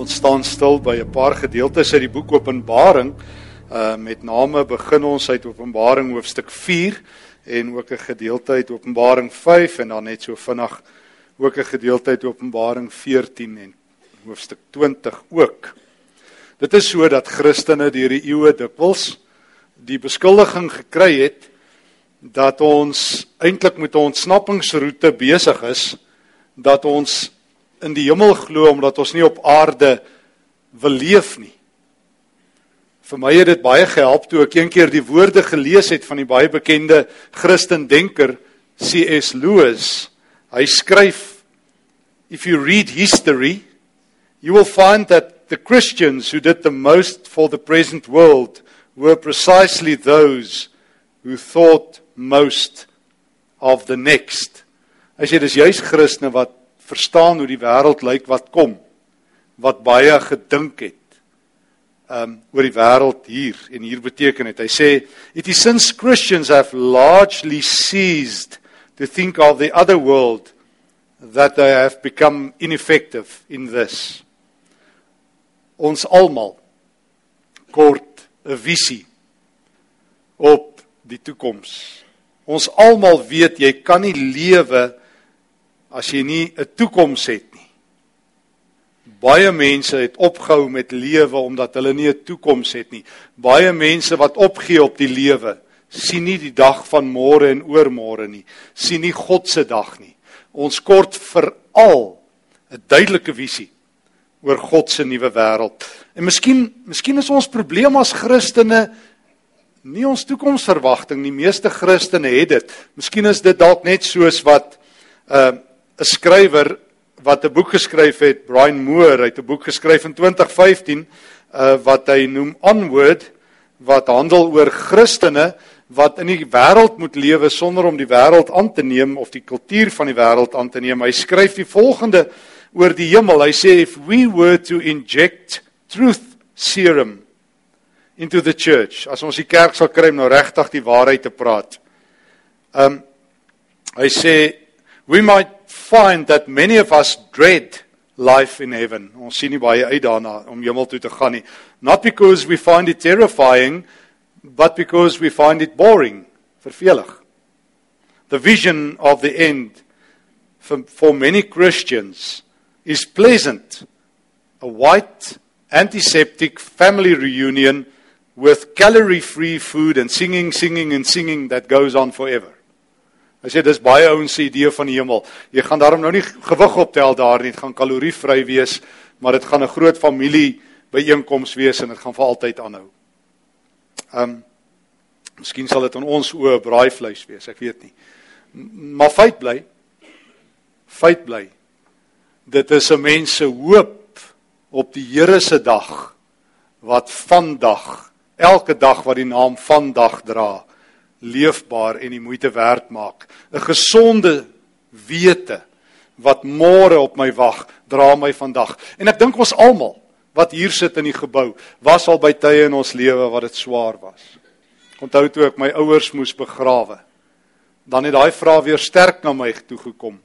Ons staan stil by 'n paar gedeeltes uit die boek Openbaring. Uh met name begin ons uit Openbaring hoofstuk 4 en ook 'n gedeelte uit Openbaring 5 en dan net so vinnig ook 'n gedeelte uit Openbaring 14 en hoofstuk 20 ook. Dit is so dat Christene deur die eeue dikwels die beskuldiging gekry het dat ons eintlik met 'n ontsnappingsroete besig is dat ons in die hemel glo omdat ons nie op aarde wil leef nie. Vir my het dit baie gehelp toe ek eendag die woorde gelees het van die baie bekende Christen denker C.S. Lewis. Hy skryf If you read history, you will find that the Christians who did the most for the present world were precisely those who thought most of the next. Hy sê dis juis Christene wat verstaan hoe die wêreld lyk wat kom wat baie gedink het um oor die wêreld hier. En hier beteken dit hy sê it is since christians have largely ceased to think of the other world that they have become ineffective in this. Ons almal kort 'n visie op die toekoms ons almal weet jy kan nie lewe as jy nie 'n toekoms het nie. Baie mense het opgehou met lewe omdat hulle nie 'n toekoms het nie. Baie mense wat opgee op die lewe, sien nie die dag van môre en oormôre nie. sien nie God se dag nie. Ons kort veral 'n duidelike visie oor God se nuwe wêreld. En miskien, miskien is ons probleem as Christene nie ons toekomsverwagting nie. Meeste Christene het dit. Miskien is dit dalk net soos wat uh 'n skrywer wat 'n boek geskryf het, Brian Moore, hy het 'n boek geskryf in 2015 uh wat hy noem Onward wat handel oor Christene wat in die wêreld moet lewe sonder om die wêreld aan te neem of die kultuur van die wêreld aan te neem. Hy skryf die volgende oor die hemel. Hy sê if we were to inject truth serum into the church, as ons die kerk sal kry om nou regtig die waarheid te praat. Um hy sê we might find that many of us dread life in heaven. Ons sien nie baie uit daarna om hemel toe te gaan nie. Not because we find it terrifying, but because we find it boring, vervelig. The vision of the end for, for many Christians is pleasant. A white antiseptic family reunion with calorie-free food and singing, singing and singing that goes on forever. Hy sê dis baie ouens se idee van die hemel. Jy gaan daarom nou nie gewig optel daar nie, dit gaan kalorievry wees, maar dit gaan 'n groot familie byeenkoms wees en dit gaan vir altyd aanhou. Um Miskien sal dit aan ons oë braaivleis wees, ek weet nie. Maar feit bly feit bly dit is 'n mens se hoop op die Here se dag wat vandag elke dag wat die naam vandag dra leefbaar en die moeite werd maak. 'n Gesonde wete wat môre op my wag, dra my vandag. En ek dink ons almal wat hier sit in die gebou, was al by tye in ons lewe wat dit swaar was. Onthou toe ek my ouers moes begrawe. Dan het daai vraag weer sterk na my toe gekom.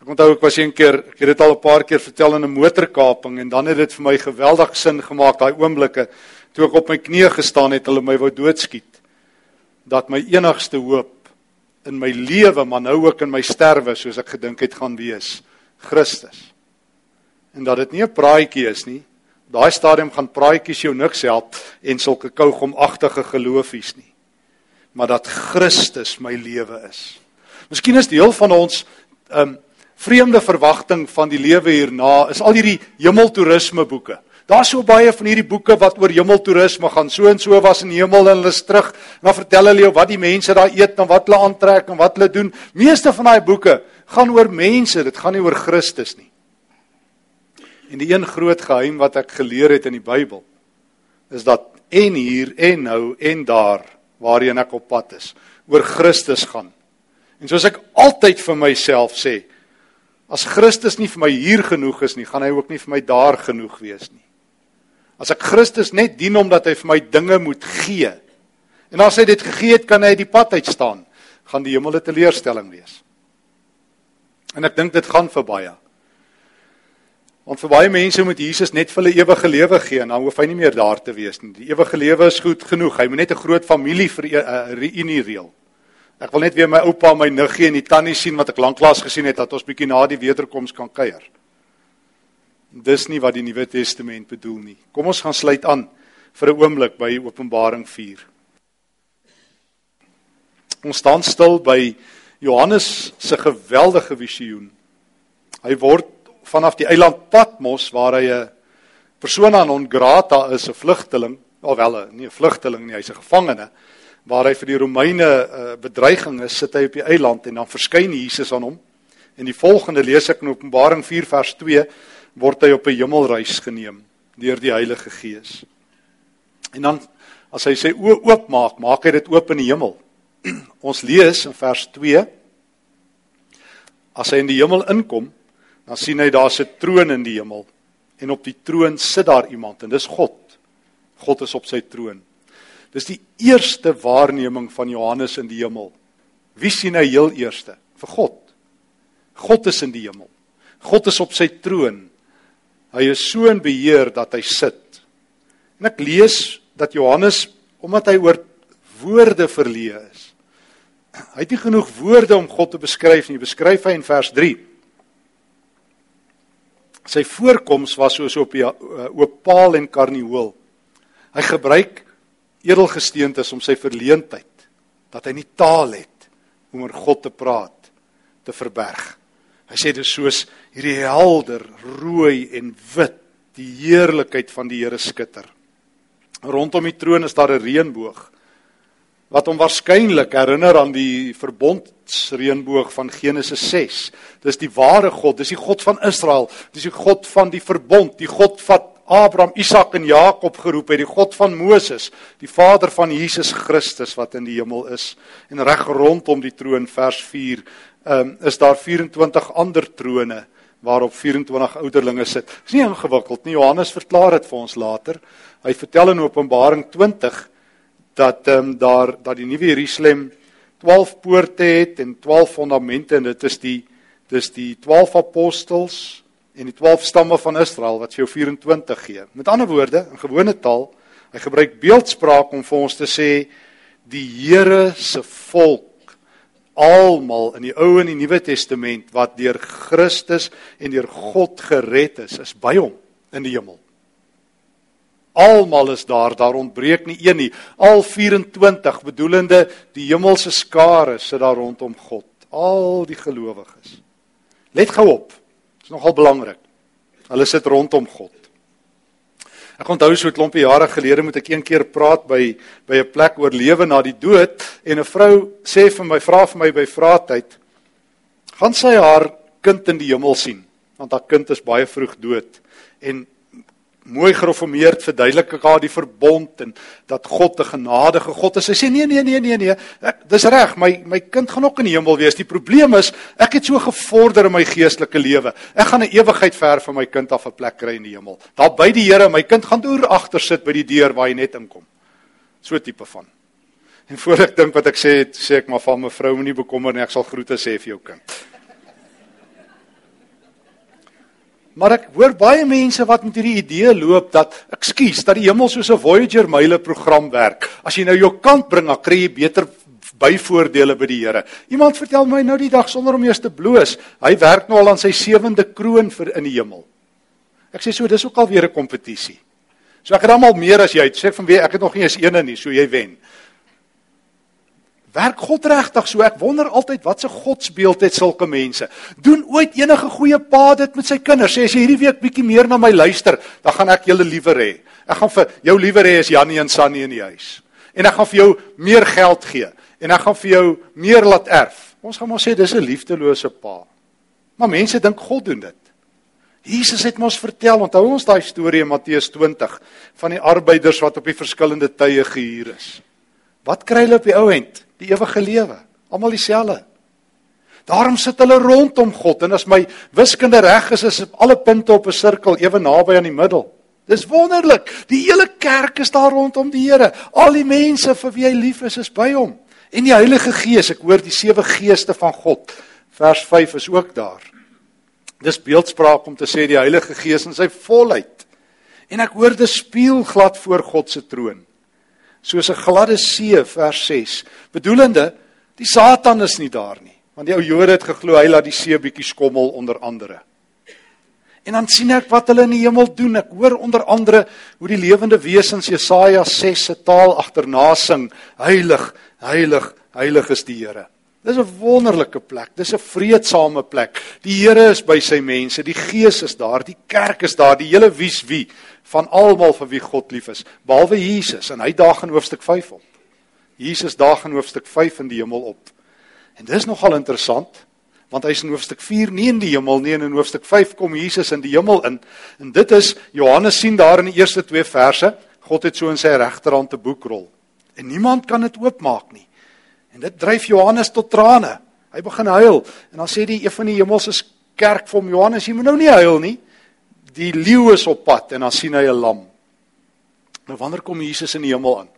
Ek onthou ek was een keer, ek het dit al 'n paar keer vertel in 'n motorkaping en dan het dit vir my geweldig sin gemaak daai oomblikke toe ek op my knieë gestaan het, hulle my wou doodskiet dat my enigste hoop in my lewe, maar nou ook in my sterwe, soos ek gedink het gaan wees, Christus. En dat dit nie 'n praatjie is nie. Daai stadium gaan praatjies jou niks help en sulke kougomagtige geloofies nie. Maar dat Christus my lewe is. Miskien is deel van ons um vreemde verwagting van die lewe hierna is al hierdie hemeltoerisme boeke. Daar's so baie van hierdie boeke wat oor hemeltoerisme gaan. So en so was in die hemel en hulle is terug. En dan vertel hulle jou wat die mense daar eet en wat hulle aantrek en wat hulle doen. Meeste van daai boeke gaan oor mense, dit gaan nie oor Christus nie. En die een groot geheim wat ek geleer het in die Bybel is dat en hier en nou en daar waarheen ek op pad is, oor Christus gaan. En soos ek altyd vir myself sê, as Christus nie vir my hier genoeg is nie, gaan hy ook nie vir my daar genoeg wees nie. As ek Christus net dien omdat hy vir my dinge moet gee. En as hy dit gegee het, kan hy die pad uit staan, gaan die hemel 'n teleurstelling wees. En ek dink dit gaan vir baie. Want vir baie mense moet Jesus net vir hulle ewige lewe gee en dan hoef hy nie meer daar te wees nie. Die ewige lewe is goed genoeg. Hy moet net 'n groot familie vir 'n uh, reunie reël. Ek wil net weer my oupa, my niggie en die tannie sien wat ek lanklaas gesien het dat ons bietjie na die wederkoms kan kuier. Dis nie wat die Nuwe Testament bedoel nie. Kom ons gaan sluit aan vir 'n oomblik by Openbaring 4. Ons staan stil by Johannes se geweldige visioen. Hy word vanaf die eiland Patmos waar hy 'n persona non grata is, 'n vlugteling, alwel nie 'n vlugteling nie, hy's 'n gevangene waar hy vir die Romeine uh, bedreiging is, sit hy op die eiland en dan verskyn Jesus aan hom. En die volgende lees ek in Openbaring 4 vers 2 word hy op 'n hemelreis geneem deur die Heilige Gees. En dan as hy sy oë oopmaak, maak hy dit oop in die hemel. Ons lees in vers 2 As hy in die hemel inkom, dan sien hy daar's 'n troon in die hemel en op die troon sit daar iemand en dis God. God is op sy troon. Dis die eerste waarneming van Johannes in die hemel. Wie sien hy heel eerste? Vir God. God is in die hemel. God is op sy troon. Hy is so in beheer dat hy sit. En ek lees dat Johannes omdat hy oor woorde verleë is. Hy het nie genoeg woorde om God te beskryf nie. Beskryf hy in vers Sy voorkoms was soos op 'n uh, opaal en karnieul. Hy gebruik edelgesteentes om sy verleentheid dat hy nie taal het om oor God te praat te verberg. Hy sê dit soos hierdie helder rooi en wit, die heerlikheid van die Here skitter. Rondom die troon is daar 'n reënboog wat hom waarskynlik herinner aan die verbondsreënboog van Genesis 6. Dis die ware God, dis die God van Israel, dis die God van die verbond, die God wat Abraham, Isak en Jakob geroep het, die God van Moses, die Vader van Jesus Christus wat in die hemel is. En reg rondom die troon vers 4, um, is daar 24 ander trone waarop 24 ouderlinge sit. Dis nie ingewikkeld nie. Johannes verklaar dit vir ons later. Hy vertel in Openbaring 20 dat ehm um, daar dat die nuwe Jerusalem 12 poorte het en 12 fondamente en dit is die dis die 12 apostels en die 12 stamme van Israel wat vir jou 24 gee. Met ander woorde, in gewone taal, hy gebruik beeldspraak om vir ons te sê die Here se volk almal in die Ou en die Nuwe Testament wat deur Christus en deur God gered is, is by hom in die hemel. Almal is daar, daar ontbreek nie een nie. Al 24 bedoelende die hemelse skare sit daar rondom God, al die gelowiges. Let gou op. Dit is nogal belangrik. Hulle sit rondom God. Ek onthou so 'n klompie jare gelede moet ek een keer praat by by 'n plek oor lewe na die dood en 'n vrou sê vir my vra vir my by vraatyd gaan sy haar kind in die hemel sien want haar kind is baie vroeg dood. En mooi gereformeerd verduidelik ek haar die verbond en dat God 'n genadige God is. Sy sê nee nee nee nee nee. Ek dis reg, my my kind gaan ook in die hemel wees. Die probleem is ek het so gevorder in my geestelike lewe. Ek gaan 'n ewigheid ver van my kind af 'n plek kry in die hemel. Daar by die Here, my kind gaan deur agter sit by die deur waar hy net inkom. So tipe van. En voor ek dink wat ek sê, sê ek maar van mevrou moenie bekommer nie, ek sal groete sê vir jou kind. Maar ek hoor baie mense wat met hierdie idee loop dat ekskuus dat die hemel soos 'n Voyager myle program werk. As jy nou jou kant bring, dan kry jy beter byvoordele by die Here. Iemand vertel my nou die dag sonder om eers te bloos, hy werk nou al aan sy sewende kroon vir in die hemel. Ek sê so, dis ook al weer 'n kompetisie. So ek het almal meer as jy. Sê van wie ek het nog nie eens eene nie, so jy wen. Werk God regtig so? Ek wonder altyd wat se godsbeeld het sulke mense. Doen ooit enige goeie pa dit met sy kinders? Sê as jy hierdie week bietjie meer na my luister, dan gaan ek julle liewer hê. Ek gaan vir jou liewer hê as Jannie en Sannie in die huis. En ek gaan vir jou meer geld gee en ek gaan vir jou meer laat erf. Ons gaan maar sê dis 'n liefdelose pa. Maar mense dink God doen dit. Jesus het ons vertel, onthou ons daai storie in Matteus 20 van die arbeiders wat op die verskillende tye gehuur is. Wat kry hulle op die ou end? die ewige lewe. Almal dieselfde. Daarom sit hulle rondom God en as my wiskunde reg is, is alle punte op 'n sirkel ewe naby aan die middel. Dis wonderlik. Die hele kerk is daar rondom die Here. Al die mense vir wie hy lief is, is by hom. En die Heilige Gees, ek hoor die sewe geeste van God. Vers 5 is ook daar. Dis beeldspraak om te sê die Heilige Gees in sy volheid. En ek hoor dit speel glad voor God se troon. Soos 'n gladde see vers 6. Bedoelende, die Satan is nie daar nie, want die ou Jode het geglo hy laat die see bietjie skommel onder andere. En dan sien ek wat hulle in die hemel doen. Ek hoor onder andere hoe die lewende wesens Jesaja 6 se taal agterna sing: Heilig, heilig, heilig is die Here. Dis 'n wonderlike plek. Dis 'n vreedsame plek. Die Here is by sy mense. Die Gees is daar. Die kerk is daar. Die hele wie's wie van almal vir wie God lief is, behalwe Jesus en hy daag in hoofstuk 5 op. Jesus daag in hoofstuk 5 in die hemel op. En dis nogal interessant want hy's in hoofstuk 4 nie in die hemel nie en in hoofstuk 5 kom Jesus in die hemel in. En dit is Johannes sien daar in die eerste 2 verse, God het so in sy regterhand 'n boek rol. En niemand kan dit oopmaak nie. En dit dryf Johannes tot trane. Hy begin huil en dan sê die een van die hemelse kerk vir hom Johannes, jy moet nou nie huil nie. Die leeu is op pad en dan sien hy 'n lam. Nou wanneer kom Jesus in die hemel aan?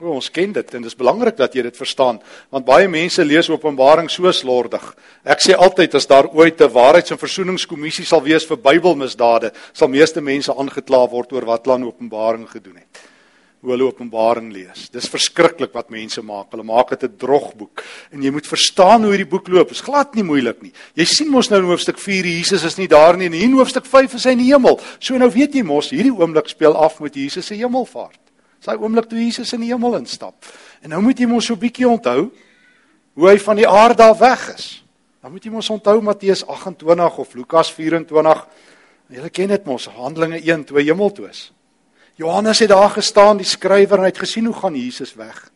O, ons ken dit en dit is belangrik dat jy dit verstaan want baie mense lees Openbaring so slordig. Ek sê altyd as daar ooit 'n waarheids- en versoeningskommissie sal wees vir Bybelmisdade, sal meeste mense aangekla word oor wat hulle aan Openbaring gedoen het hoe hulle Openbaring lees. Dis verskriklik wat mense maak. Hulle maak dit 'n drogboek en jy moet verstaan hoe hierdie boek loop. Dit is glad nie moeilik nie. Jy sien mos nou in hoofstuk 4 Jesus is nie daar nie en hier in hoofstuk 5 is hy in die hemel. So nou weet jy mos hierdie oomblik speel af met Jesus se hemelvaart. Dis daai oomblik toe Jesus in die hemel instap. En nou moet jy mos so 'n bietjie onthou hoe hy van die aarde af weg is. Dan moet jy mos onthou Matteus 28 of Lukas 24. Julle ken dit mos, Handelinge 1, 2 hemel toe is. Johannes het daar gestaan, die skrywer, en hy het gesien hoe gaan Jesus weg.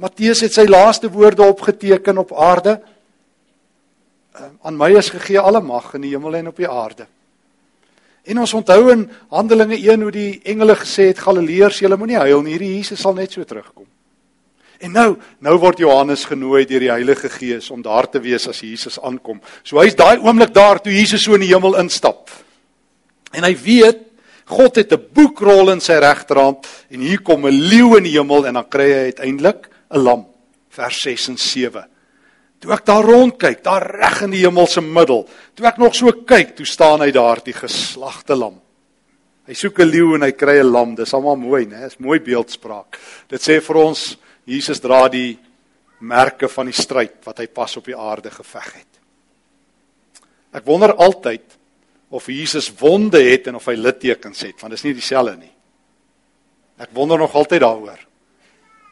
Matteus het sy laaste woorde opgeteken op aarde. Ehm, aan my is gegee alle mag in die hemel en op die aarde. En ons onthou in Handelinge 1 hoe die engele gesê het Galileërs, julle moenie huil nie, hierdie Jesus sal net so terugkom. En nou, nou word Johannes genooi deur die Heilige Gees om daar te wees as Jesus aankom. So hy's daai oomblik daar toe Jesus so in die hemel instap. En hy weet God het 'n boekrol in sy regterhand en hier kom 'n leeu in die hemel en dan kry hy uiteindelik 'n lam. Vers 6 en 7. Toe ek daar rond kyk, daar reg in die hemel se middel, toe ek nog so kyk, toe staan hy daar, die geslagte lam. Hy soek 'n leeu en hy kry 'n lam. Dis almal mooi, né? Dis mooi beeldspraak. Dit sê vir ons Jesus dra die merke van die stryd wat hy pas op die aarde geveg het. Ek wonder altyd of Jesus wonde het en of hy littekens het, want dit is nie dieselfde nie. Ek wonder nog altyd daaroor.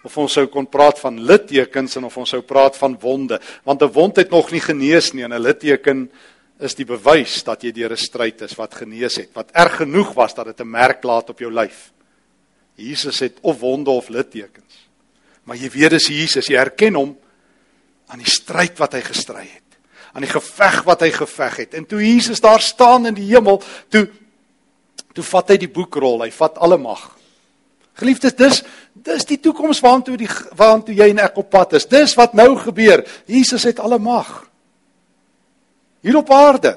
Of ons sou kon praat van littekens en of ons sou praat van wonde, want 'n wond het nog nie genees nie en 'n litteken is die bewys dat jy deur 'n stryd is wat genees het, wat erg genoeg was dat dit 'n merk laat op jou lyf. Jesus het of wonde of littekens. Maar jy weet dis Jesus, jy herken hom aan die stryd wat hy gestry het aan die geveg wat hy geveg het. En toe Jesus daar staan in die hemel, toe toe vat hy die boekrol, hy vat alle mag. Geliefdes, dis dis die toekoms waartoe die waartoe jy en ek op pad is. Dis wat nou gebeur. Jesus het alle mag. Hier op aarde.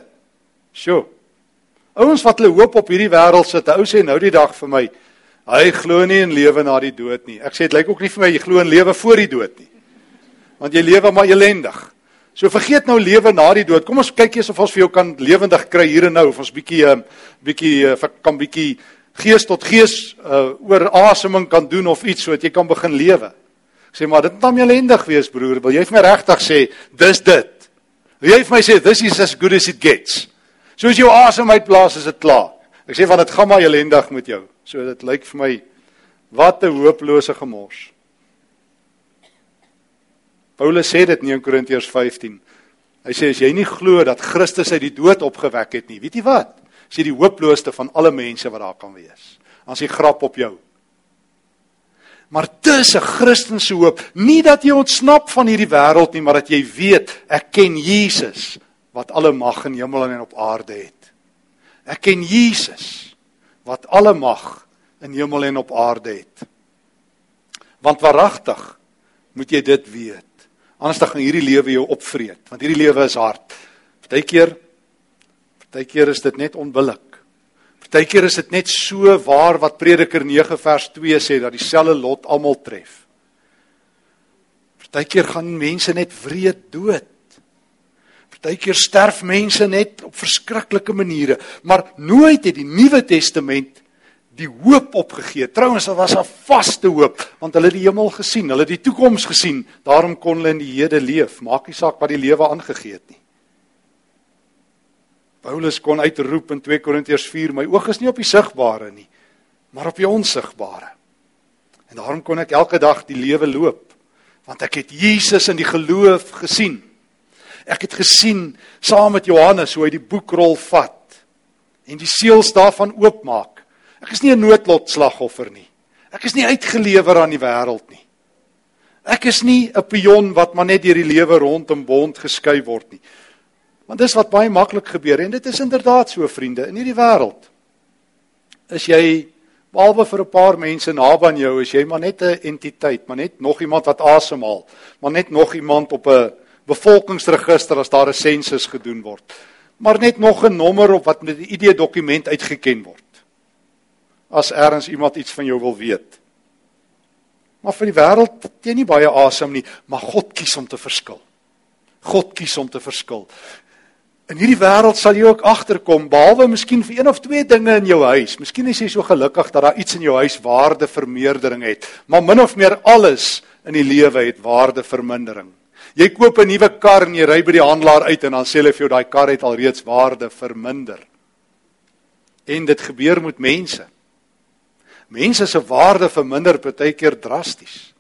Sjoe. Ouens wat hulle hoop op hierdie wêreld sit, ou sê nou die dag vir my, hy glo nie in lewe na die dood nie. Ek sê dit lyk ook nie vir my jy glo in lewe voor die dood nie. Want jy lewe maar elendig. So vergeet nou lewe na die dood. Kom ons kyk eers of ons vir jou kan lewendig kry hier en nou of ons bietjie uh, bietjie uh, kan bietjie gees tot gees uh, oor aseming kan doen of iets sodat jy kan begin lewe. Ek sê maar dit moet dan elendig wees broer. Wil jy vir my regtig sê dis dit? Wil jy vir my sê this is as good as it gets? Soos jou asem uitblaas is dit klaar. Ek sê van dit gaan maar elendig met jou. So dit lyk vir my wat 'n hopelose gemors. Paulus sê dit in 1 Korintiërs 15. Hy sê as jy nie glo dat Christus uit die dood opgewek het nie, weet jy wat? As jy die hooplooste van alle mense wat daar kan wees. As jy grap op jou. Maar dis 'n Christelike hoop, nie dat jy ontsnap van hierdie wêreld nie, maar dat jy weet ek ken Jesus wat alle mag in hemel en op aarde het. Ek ken Jesus wat alle mag in hemel en op aarde het. Want waaragtig moet jy dit weet. Anders dan gaan hierdie lewe jou opvreet, want hierdie lewe is hard. Partykeer partykeer is dit net onbillik. Partykeer is dit net so waar wat Prediker 9 vers 2 sê dat dieselfde lot almal tref. Partykeer gaan mense net wreed dood. Partykeer sterf mense net op verskriklike maniere, maar nooit het die Nuwe Testament die hoop opgegee. Trouwens, dit was 'n vaste hoop, want hulle het die hemel gesien, hulle het die toekoms gesien. Daarom kon hulle in die hede leef. Maak nie saak wat die lewe aangegee het nie. Paulus kon uitroep in 2 Korintiërs 4, my oog is nie op die sigbare nie, maar op die onsigbare. En daarom kon ek elke dag die lewe loop, want ek het Jesus in die geloof gesien. Ek het gesien saam met Johannes hoe hy die boekrol vat en die seels daarvan oopmaak Ek is nie 'n noodlot slagoffer nie. Ek is nie uitgelewer aan die wêreld nie. Ek is nie 'n pion wat maar net deur die lewe rondom bond geskuif word nie. Want dis wat baie maklik gebeur en dit is inderdaad so vriende in hierdie wêreld. Is jy behalwe vir 'n paar mense naby aan jou, is jy maar net 'n entiteit, maar net nog iemand wat asemhaal, maar net nog iemand op 'n bevolkingsregister as daar 'n sensus gedoen word. Maar net nog 'n nommer op wat met 'n ID dokument uitgeken word as ergens iemand iets van jou wil weet. Maar vir die wêreld jy nie baie asem nie, maar God kies om te verskil. God kies om te verskil. In hierdie wêreld sal jy ook agterkom behalwe miskien vir een of twee dinge in jou huis. Miskien is jy so gelukkig dat daar iets in jou huis waardevermeerdering het, maar min of meer alles in die lewe het waardevermindering. Jy koop 'n nuwe kar en jy ry by die handelaar uit en dan sê hulle vir jou daai kar het alreeds waarde verminder. En dit gebeur met mense. Mense se waarde verminder baie keer drasties.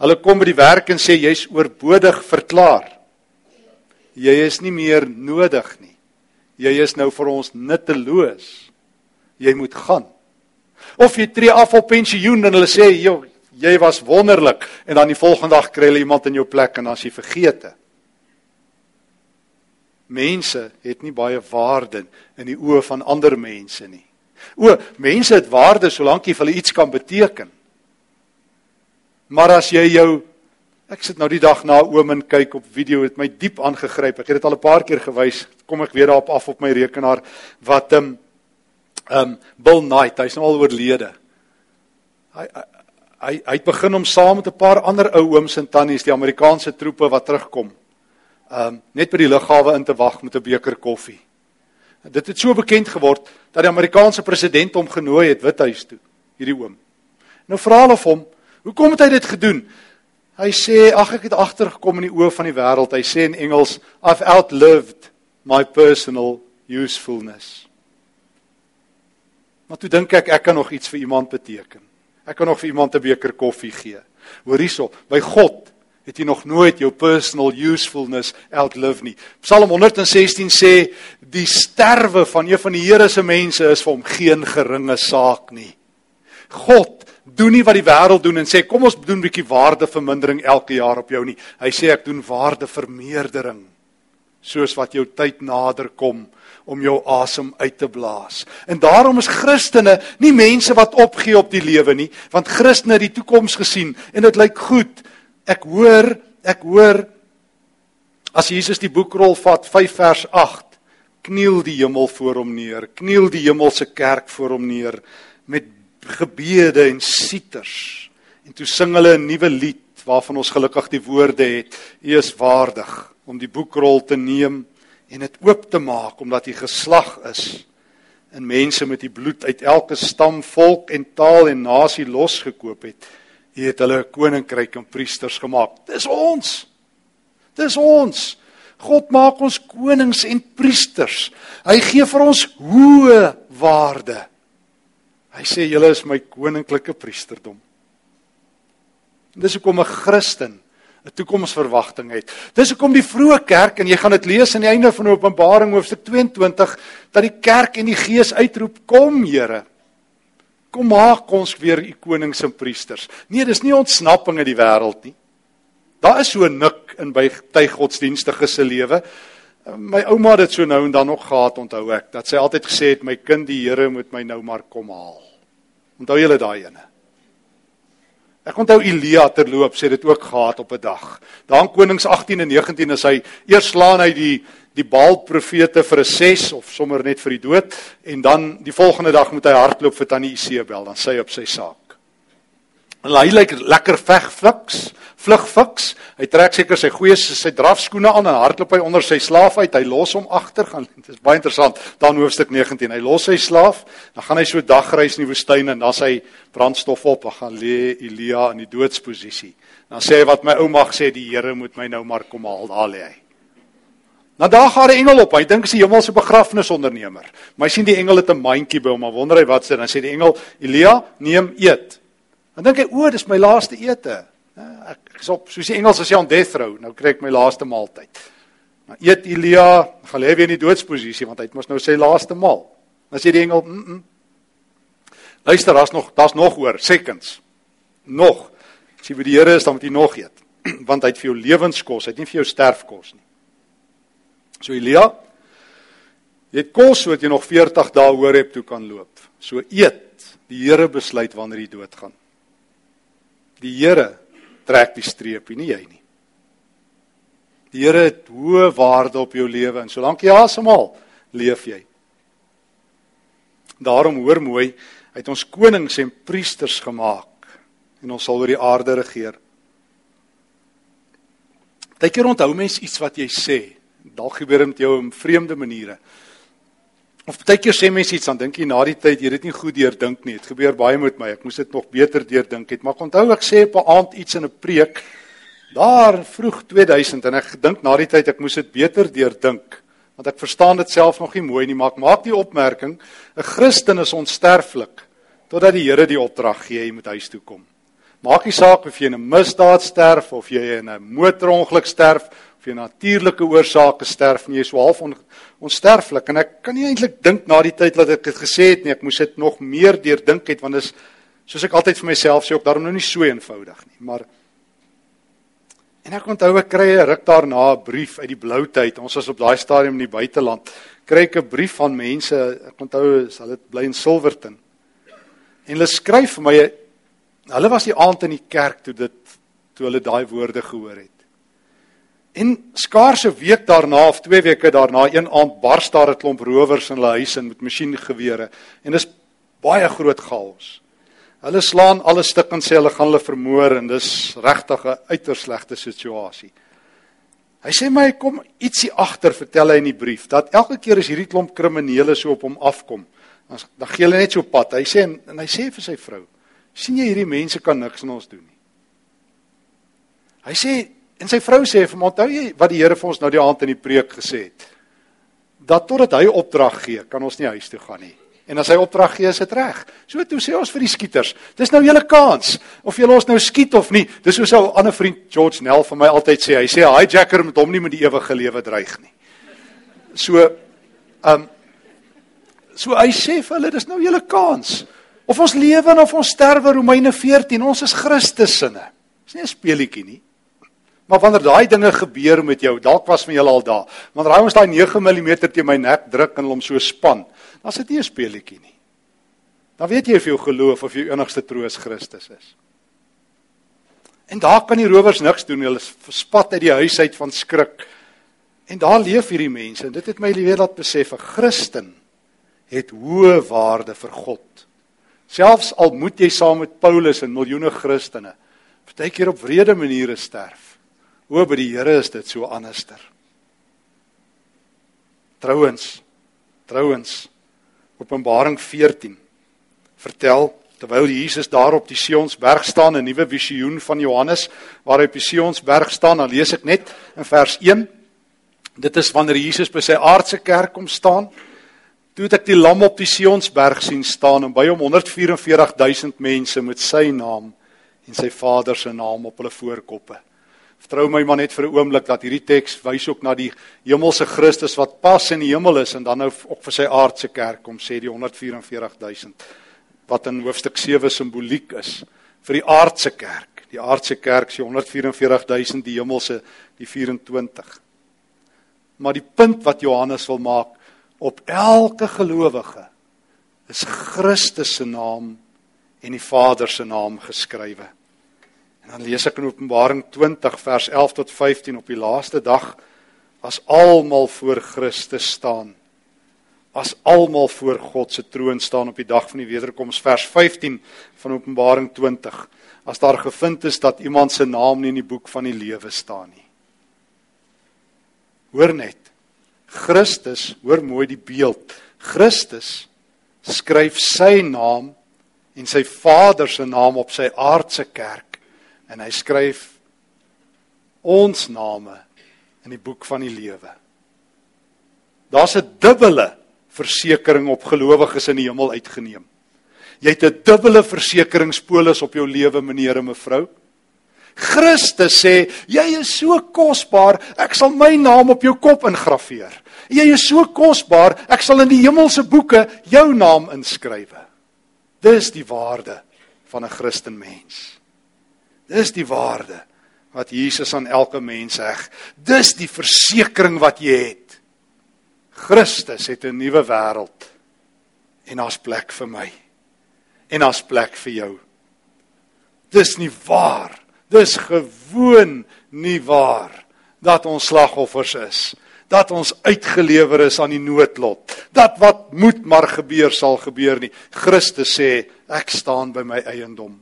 Hulle kom by die werk en sê jy's oorbodig verklaar. Jy is nie meer nodig nie. Jy is nou vir ons nutteloos. Jy moet gaan. Of jy tree af op pensioen en hulle sê jy jy was wonderlik en dan die volgende dag kry hulle iemand in jou plek en dan as jy vergeete. Mense het nie baie waarde in die oë van ander mense nie. O, mense het waarde solank jy vir hulle iets kan beteken. Maar as jy jou ek sit nou die dag na oom en kyk op video het my diep aangegryp. Ek het dit al 'n paar keer gewys. Kom ek weer daarop af op my rekenaar wat ehm um, ehm um, Bill Knight, hy's nou al oorlede. Hy hy hy het begin om saam met 'n paar ander ou ooms en tannies die Amerikaanse troepe wat terugkom. Ehm um, net by die lughawe in te wag met 'n beker koffie. Dit het so bekend geword dat die Amerikaanse president hom genooi het Withuis toe, hierdie oom. Nou vra hulle hom, "Hoekom het hy dit gedoen?" Hy sê, "Ag, ek het agtergekom in die oë van die wêreld." Hy sê in Engels, "I've outlived my personal usefulness." Maar toe dink ek ek kan nog iets vir iemand beteken. Ek kan nog vir iemand 'n beker koffie gee. Hoor hierso, by God het jy nog nooit jou personal usefulness outlive nie. Psalm 116 sê die sterwe van een van die Here se mense is vir hom geen geringe saak nie. God doen nie wat die wêreld doen en sê kom ons doen 'n bietjie waardevermindering elke jaar op jou nie. Hy sê ek doen waardevermeerdering soos wat jou tyd nader kom om jou asem uit te blaas. En daarom is Christene nie mense wat opgee op die lewe nie, want Christene het die toekoms gesien en dit lyk goed ek hoor, ek hoor as Jesus die boekrol vat 5 vers 8, kniel die hemel voor hom neer, kniel die hemelse kerk voor hom neer met gebede en sieters. En toe sing hulle 'n nuwe lied waarvan ons gelukkig die woorde het: U is waardig om die boekrol te neem en dit oop te maak omdat u geslag is en mense met die bloed uit elke stam, volk en taal en nasie losgekoop het. Hy het hulle 'n koninkryk en priesters gemaak. Dis ons. Dis ons. God maak ons konings en priesters. Hy gee vir ons hoë waarde. Hy sê julle is my koninklike priesterdom. Dis hoekom 'n Christen 'n toekomsverwagting het. Dis hoekom die vroeë kerk en jy gaan dit lees aan die einde van Openbaring hoofstuk 22 dat die kerk en die gees uitroep kom Here. Kom maak ons weer u konings en priesters. Nee, dis nie ontsnapping uit die wêreld nie. Daar is so nik in by ty godsdienstige se lewe. My ouma het dit so nou en dan nog gehad, onthou ek, dat sy altyd gesê het my kind, die Here moet my nou maar kom haal. Onthou julle daai ene? Ek onthou Elia terloop sê dit ook gehad op 'n dag. Daar in Konings 18 en 19 is hy eers slaan hy die die Baal profete vir 'n 6 of sommer net vir die dood en dan die volgende dag moet hy hardloop vir tannie Isebel dan sy op sy saak. En hy lyk lekker vegfliks, vlugfiks. Hy trek seker sy goeie sy drafskoene aan en hardloop hy onder sy slaaf uit. Hy los hom agter gaan. Dit is baie interessant. Dan hoofstuk 19. Hy los sy slaaf, dan gaan hy so dagreis in die woestyn en dan sy brandstof op, dan gaan lê Elia in die doodsposisie. Dan sê hy wat my ou mag sê, die Here moet my nou maar kom haal. Daar lê hy. Nou daar gaan 'n engel op. Hy dink is die hemelse begrafnisondernemer. Maar hy sien die engel het 'n mandjie by hom. Maar wonder hy wat sê dan sê die engel Elia, neem eet. Dan dink hy, o, dis my laaste ete. Ek is op soos die Engels as jy on death row, nou kry ek my laaste maaltyd. Nou eet Elia, gaan lê weer in die doodsposisie want hy het mos nou sy laaste maal. Dan sê die engel, mm -mm. luister, daar's nog daar's nog oor seconds. Nog. As jy by die Here is, dan moet jy nog eet, want hy het vir jou lewenskos, hy het nie vir jou sterfkos nie. So Elia, het kos sodat jy nog 40 dae hoor heb toe kan loop. So eet. Die Here besluit wanneer jy doodgaan. Die Here trek die streepie, nie jy nie. Die Here het hoë waarde op jou lewe en solank jy asemhaal, leef jy. Daarom hoor mooi, hy het ons konings en priesters gemaak en ons sal oor die aarde regeer. Partykeer onthou mens iets wat jy sê. Dalk gebeur dit met jou op vreemde maniere. Of baie keer sê mense iets dan dink jy na die tyd jy dit nie goed deurdink nie. Dit gebeur baie met my. Ek moes dit nog beter deurdink het. Maar onthou ek sê op 'n aand iets in 'n preek daar vroeg 2000 en ek gedink na die tyd ek moes dit beter deurdink want ek verstaan dit self nog nie mooi nie, maar ek maak die opmerking 'n Christen is onsterflik totdat die Here die opdrag gee jy moet huis toe kom. Maak nie saak of jy in 'n misdaad sterf of jy in 'n motorongeluk sterf of jy natuurlike oorsake sterf nie, jy is so half on, onsterflik en ek kan nie eintlik dink na die tyd wat ek dit gesê het nie, ek moes dit nog meer deurdink het want dit is soos ek altyd vir myself sê ook daarom nou nie so eenvoudig nie, maar en ek onthou ek kry 'n ruk daarna 'n brief uit die blou tyd. Ons was op daai stadium in die buiteland. Kry ek 'n brief van mense, ek onthou sal dit bly in Silverton. En hulle skryf vir my hulle was die aand in die kerk toe dit toe hulle daai woorde gehoor het. En skaars 'n week daarna of 2 weke daarna, een aand bars daar 'n klomp rowers in hulle huis in met masjiengewere en dis baie groot chaos. Hulle slaan alles stuk en sê hulle gaan hulle vermoor en dis regtig 'n uiters slegte situasie. Hy sê my kom ietsie agter vertel hy in die brief dat elke keer as hierdie klomp kriminele so op hom afkom, dan dan gee hulle net so pad. Hy sê en, en hy sê vir sy vrou: "Sien jy hierdie mense kan niks aan ons doen nie." Hy sê En sy vrou sê vir hom, "Onthou jy wat die Here vir ons nou die aand in die preek gesê het? Dat totdat hy opdrag gee, kan ons nie huis toe gaan nie. En as hy opdrag gee, is dit reg. So toe sê ons vir die skieters, dis nou julle kans of julle ons nou skiet of nie. Dis soos 'n ander vriend George Nell vir my altyd sê, hy sê 'n hijacker moet hom nie met die ewige lewe dreig nie. So ehm um, so hy sê vir hulle, dis nou julle kans. Of ons lewe of ons sterwe, Romeine 14, ons is Christusinne. Dis nie 'n speelietjie nie. Maar wanneer daai dinge gebeur met jou, dalk was van julle al daar. Wanneer hy ons daai 9 mm teen my nek druk en hom so span, dan sit nie 'n speelietjie nie. Dan weet jy of jy geloof of jy enigste troos Christus is. En daar kan die rowers niks doen. Hulle verspat uit die huis uit van skrik. En daar leef hierdie mense. En dit het my weer laat besef 'n Christen het hoë waarde vir God. Selfs al moet jy saam met Paulus en miljoene Christene partykeer op wrede maniere sterf. O, by die Here is dit so anderster. Trouwens, trouwens Openbaring 14 vertel terwyl Jesus daar op die Sionsberg staan 'n nuwe visioen van Johannes waar hy op die Sionsberg staan, dan lees ek net in vers 1. Dit is wanneer Jesus by sy aardse kerk kom staan. Toe het ek die lam op die Sionsberg sien staan en by hom 144000 mense met sy naam en sy Vader se naam op hulle voorkoppe. Vertrou my maar net vir 'n oomblik dat hierdie teks wys ook na die hemelse Christus wat pas in die hemel is en dan nou ook vir sy aardse kerk kom sê die 144000 wat in hoofstuk 7 simboliek is vir die aardse kerk. Die aardse kerk die 144000 die hemelse die 24. Maar die punt wat Johannes wil maak op elke gelowige is Christus se naam en die Vader se naam geskrywe. Dan lees ek in Openbaring 20 vers 11 tot 15 op die laaste dag as almal voor Christus staan. as almal voor God se troon staan op die dag van die wederkoms vers 15 van Openbaring 20 as daar gevind is dat iemand se naam nie in die boek van die lewe staan nie hoor net Christus hoor mooi die beeld Christus skryf sy naam en sy Vader se naam op sy aardse kerk en hy skryf ons name in die boek van die lewe Daar's 'n dubbele versekering op gelowiges in die hemel uitgeneem. Jy het 'n dubbele versekeringspolis op jou lewe, meneer en mevrou. Christus sê, jy is so kosbaar, ek sal my naam op jou kop ingraveer. Jy is so kosbaar, ek sal in die hemelse boeke jou naam inskrywe. Dis die waarde van 'n Christen mens. Dis die waarde wat Jesus aan elke mens sê. Dis die versekering wat jy het. Christus het 'n nuwe wêreld en daar's plek vir my. En daar's plek vir jou. Dis nie waar. Dis gewoon nie waar dat ons slagoffers is. Dat ons uitgelewer is aan die noodlot. Dat wat moet maar gebeur sal gebeur nie. Christus sê ek staan by my eiendom.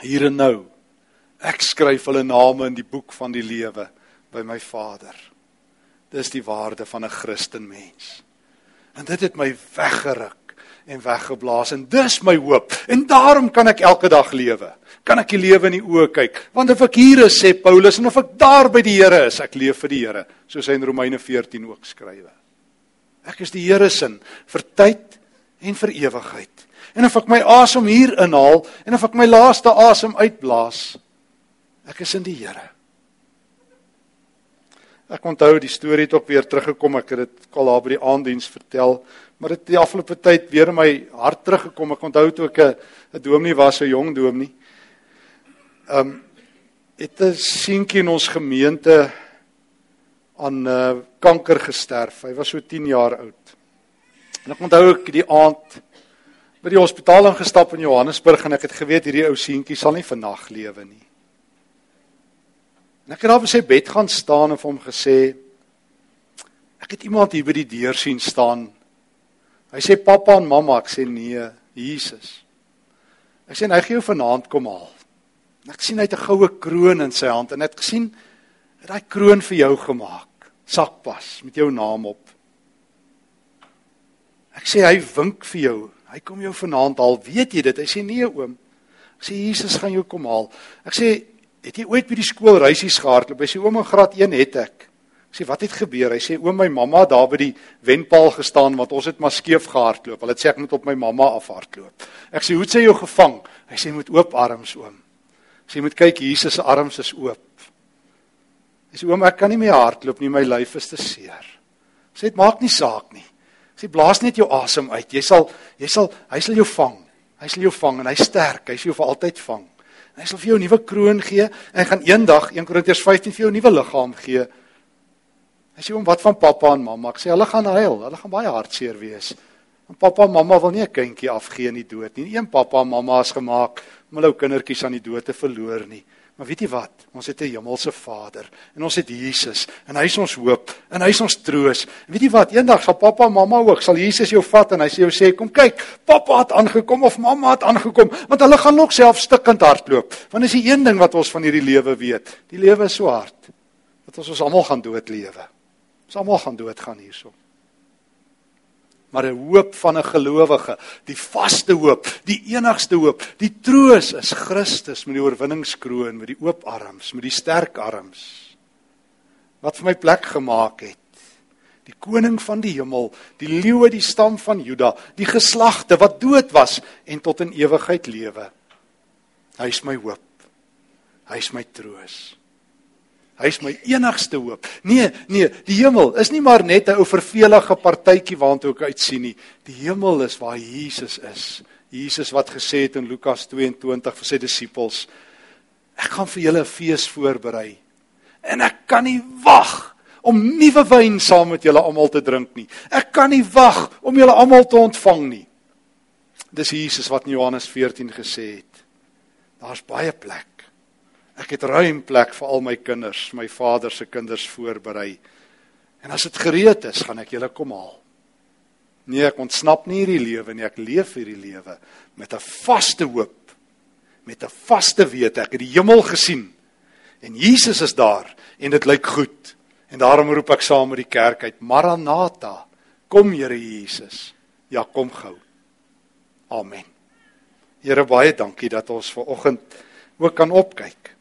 Hier en nou. Ek skryf hulle name in die boek van die lewe by my Vader. Dis die waarde van 'n Christen mens. En dit het my weggeruk en weggeblaas en dis my hoop. En daarom kan ek elke dag lewe. Kan ek die lewe in die oë kyk? Want of ek hier is, sê Paulus, en of ek daar by die Here is, ek leef vir die Here, soos hy in Romeine 14 ook skrywe. Ek is die Here se vir tyd en vir ewigheid. En of ek my asem hier inhaal en of ek my laaste asem uitblaas, ek is in die Here. Ek onthou die storie het ook weer teruggekom. Ek het dit al daar by die aanddiens vertel, maar dit die afgelope tyd weer in my hart teruggekom. Ek onthou toe ek 'n dominee was, 'n jong dominee. Ehm um, het 'n seentjie in ons gemeente aan uh, kanker gesterf. Hy was so 10 jaar oud. En ek onthou ek die aand by die hospitaal ingestap in Johannesburg en ek het geweet hierdie ou seentjie sal nie vannag lewe nie. En ek het daar op sy bed gaan staan en vir hom gesê ek het iemand hier by die deur sien staan. Hy sê pappa en mamma, ek sê nee, Jesus. Ek sê hy gee jou vanaand kom haal. En ek sien hy het 'n goue kroon in sy hand en ek gesien het daai kroon vir jou gemaak. Sakpas met jou naam op. Ek sê hy wink vir jou. Hy kom jou vanaand haal. Weet jy dit? Hy sê nee oom. Ek sê Jesus gaan jou kom haal. Ek sê Het jy ooit by die skool reisies gehardloop? Hy sê in graad 1 het ek. Ek sê wat het gebeur? Hy sê oom my mamma daar by die wenpaal gestaan want ons het maar skeef gehardloop. Hulle het sê ek moet op my mamma afhardloop. Ek sê hoe het sy jou gevang? Hy sê met oop arms oom. Ek sê moet kyk Jesus se arms is oop. Hy sê oom ek kan nie meer hardloop nie, my lyf is te seer. Sê dit maak nie saak nie. Sê blaas net jou asem uit. Jy sal jy sal hy sal jou vang. Hy sal jou vang en hy sterk. Hy sal jou vir altyd vang. Hy sal vir jou 'n nuwe kroon gee en hy gaan eendag 1 Korintiërs 15 vir jou 'n nuwe liggaam gee. Hy sê hom wat van pappa en mamma? Ek sê hulle gaan huil, hulle gaan baie hartseer wees. Want pappa en mamma wil nie 'n kindjie afgee in die dood nie. Een pappa en mamma is gemaak om hulle ou kindertjies aan die dood te verloor nie. Maar weet jy wat? Ons het 'n hemelse Vader en ons het Jesus en hy is ons hoop en hy is ons troos. En weet jy wat? Eendag sal pappa en mamma ook sal Jesus jou vat en hy sê jou sê kom kyk, pappa het aangekom of mamma het aangekom, want hulle gaan nog self stikkend hardloop. Want is die een ding wat ons van hierdie lewe weet. Die lewe is so hard dat ons ons almal gaan dood lewe. Ons almal gaan dood gaan hierso maar 'n hoop van 'n gelowige, die vaste hoop, die enigste hoop, die troos is Christus met die oorwinningskroon, met die oop arms, met die sterk arms wat vir my plek gemaak het. Die koning van die hemel, die leeu uit die stam van Juda, die geslagte wat dood was en tot in ewigheid lewe. Hy is my hoop. Hy is my troos. Hy is my enigste hoop. Nee, nee, die hemel is nie maar net 'n ou vervelige partytjie waartoe ek uitsien nie. Die hemel is waar Jesus is. Jesus wat gesê het in Lukas 22 vir sy disippels: Ek gaan vir julle 'n fees voorberei. En ek kan nie wag om nuwe wyn saam met julle almal te drink nie. Ek kan nie wag om julle almal te ontvang nie. Dis Jesus wat in Johannes 14 gesê het. Daar's baie plek. Ek het ruim plek vir al my kinders, my vader se kinders voorberei. En as dit gereed is, gaan ek julle kom haal. Nee, ek ontsnap nie hierdie lewe nie, ek leef hierdie lewe met 'n vaste hoop, met 'n vaste wete. Ek het die hemel gesien en Jesus is daar en dit lyk goed. En daarom roep ek saam met die kerk uit, Maranatha, kom Here Jesus. Ja, kom gou. Amen. Here baie dankie dat ons ver oggend ook kan opkyk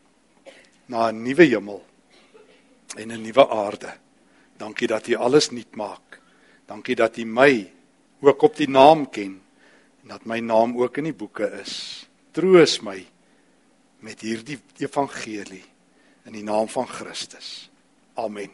na 'n nuwe hemel en 'n nuwe aarde. Dankie dat U alles nuut maak. Dankie dat U my ook op die naam ken en dat my naam ook in die boeke is. Troos my met hierdie evangelie in die naam van Christus. Amen.